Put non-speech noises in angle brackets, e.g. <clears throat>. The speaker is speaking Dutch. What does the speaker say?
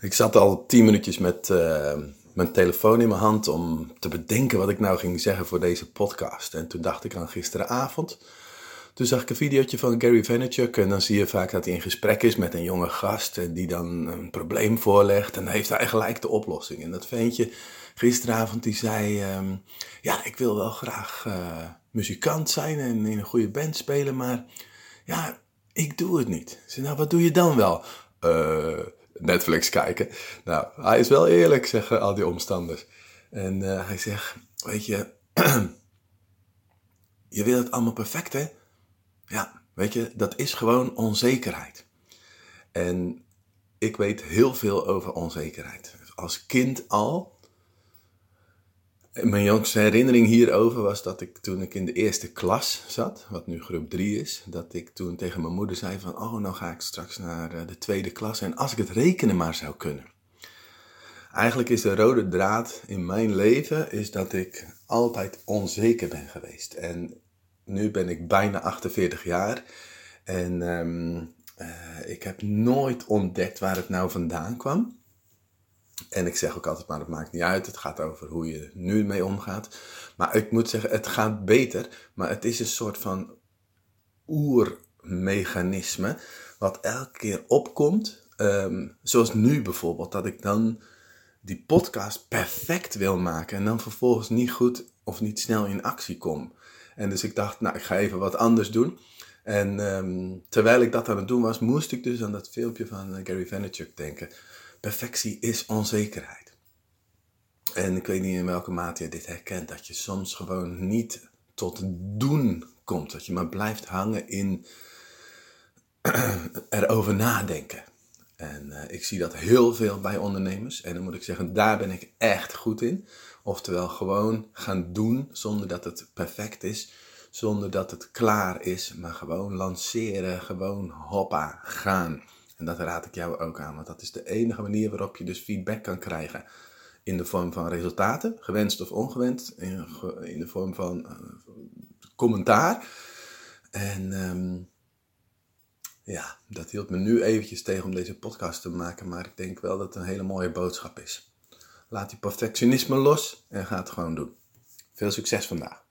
Ik zat al tien minuutjes met uh, mijn telefoon in mijn hand om te bedenken wat ik nou ging zeggen voor deze podcast. En toen dacht ik aan gisteravond. Toen zag ik een videootje van Gary Vaynerchuk en dan zie je vaak dat hij in gesprek is met een jonge gast en die dan een probleem voorlegt en dan heeft hij gelijk de oplossing. En dat ventje gisteravond die zei, um, ja ik wil wel graag uh, muzikant zijn en in een goede band spelen, maar ja, ik doe het niet. Zei, nou wat doe je dan wel? Uh, Netflix kijken. Nou, hij is wel eerlijk, zeggen al die omstanders. En uh, hij zegt, weet je, <clears throat> je wil het allemaal perfect, hè? Ja, weet je, dat is gewoon onzekerheid. En ik weet heel veel over onzekerheid. Als kind al mijn jongste herinnering hierover was dat ik toen ik in de eerste klas zat, wat nu groep 3 is, dat ik toen tegen mijn moeder zei van, oh, nou ga ik straks naar eh, de tweede klas en als ik het rekenen maar zou kunnen. Eigenlijk is de rode draad in mijn leven is dat ik altijd onzeker ben geweest. En nu ben ik bijna 48 jaar en um, uh, ik heb nooit ontdekt waar het nou vandaan kwam. En ik zeg ook altijd maar, het maakt niet uit. Het gaat over hoe je nu mee omgaat. Maar ik moet zeggen, het gaat beter. Maar het is een soort van oermechanisme. Wat elke keer opkomt. Um, zoals nu bijvoorbeeld. Dat ik dan die podcast perfect wil maken. En dan vervolgens niet goed of niet snel in actie kom. En dus ik dacht, nou ik ga even wat anders doen. En um, terwijl ik dat aan het doen was, moest ik dus aan dat filmpje van eh, Gary Vaynerchuk denken perfectie is onzekerheid. En ik weet niet in welke mate je dit herkent, dat je soms gewoon niet tot doen komt. Dat je maar blijft hangen in <clears throat> erover nadenken. En uh, ik zie dat heel veel bij ondernemers. En dan moet ik zeggen, daar ben ik echt goed in. Oftewel gewoon gaan doen zonder dat het perfect is. Zonder dat het klaar is. Maar gewoon lanceren. Gewoon hoppa, gaan. En dat raad ik jou ook aan, want dat is de enige manier waarop je dus feedback kan krijgen. In de vorm van resultaten, gewenst of ongewenst, in, de vorm van uh, commentaar. En um, ja, dat hield me nu eventjes tegen om deze podcast te maken, maar ik denk wel dat het een hele mooie boodschap is. Laat die perfectionisme los en ga het gewoon doen. Veel succes vandaag.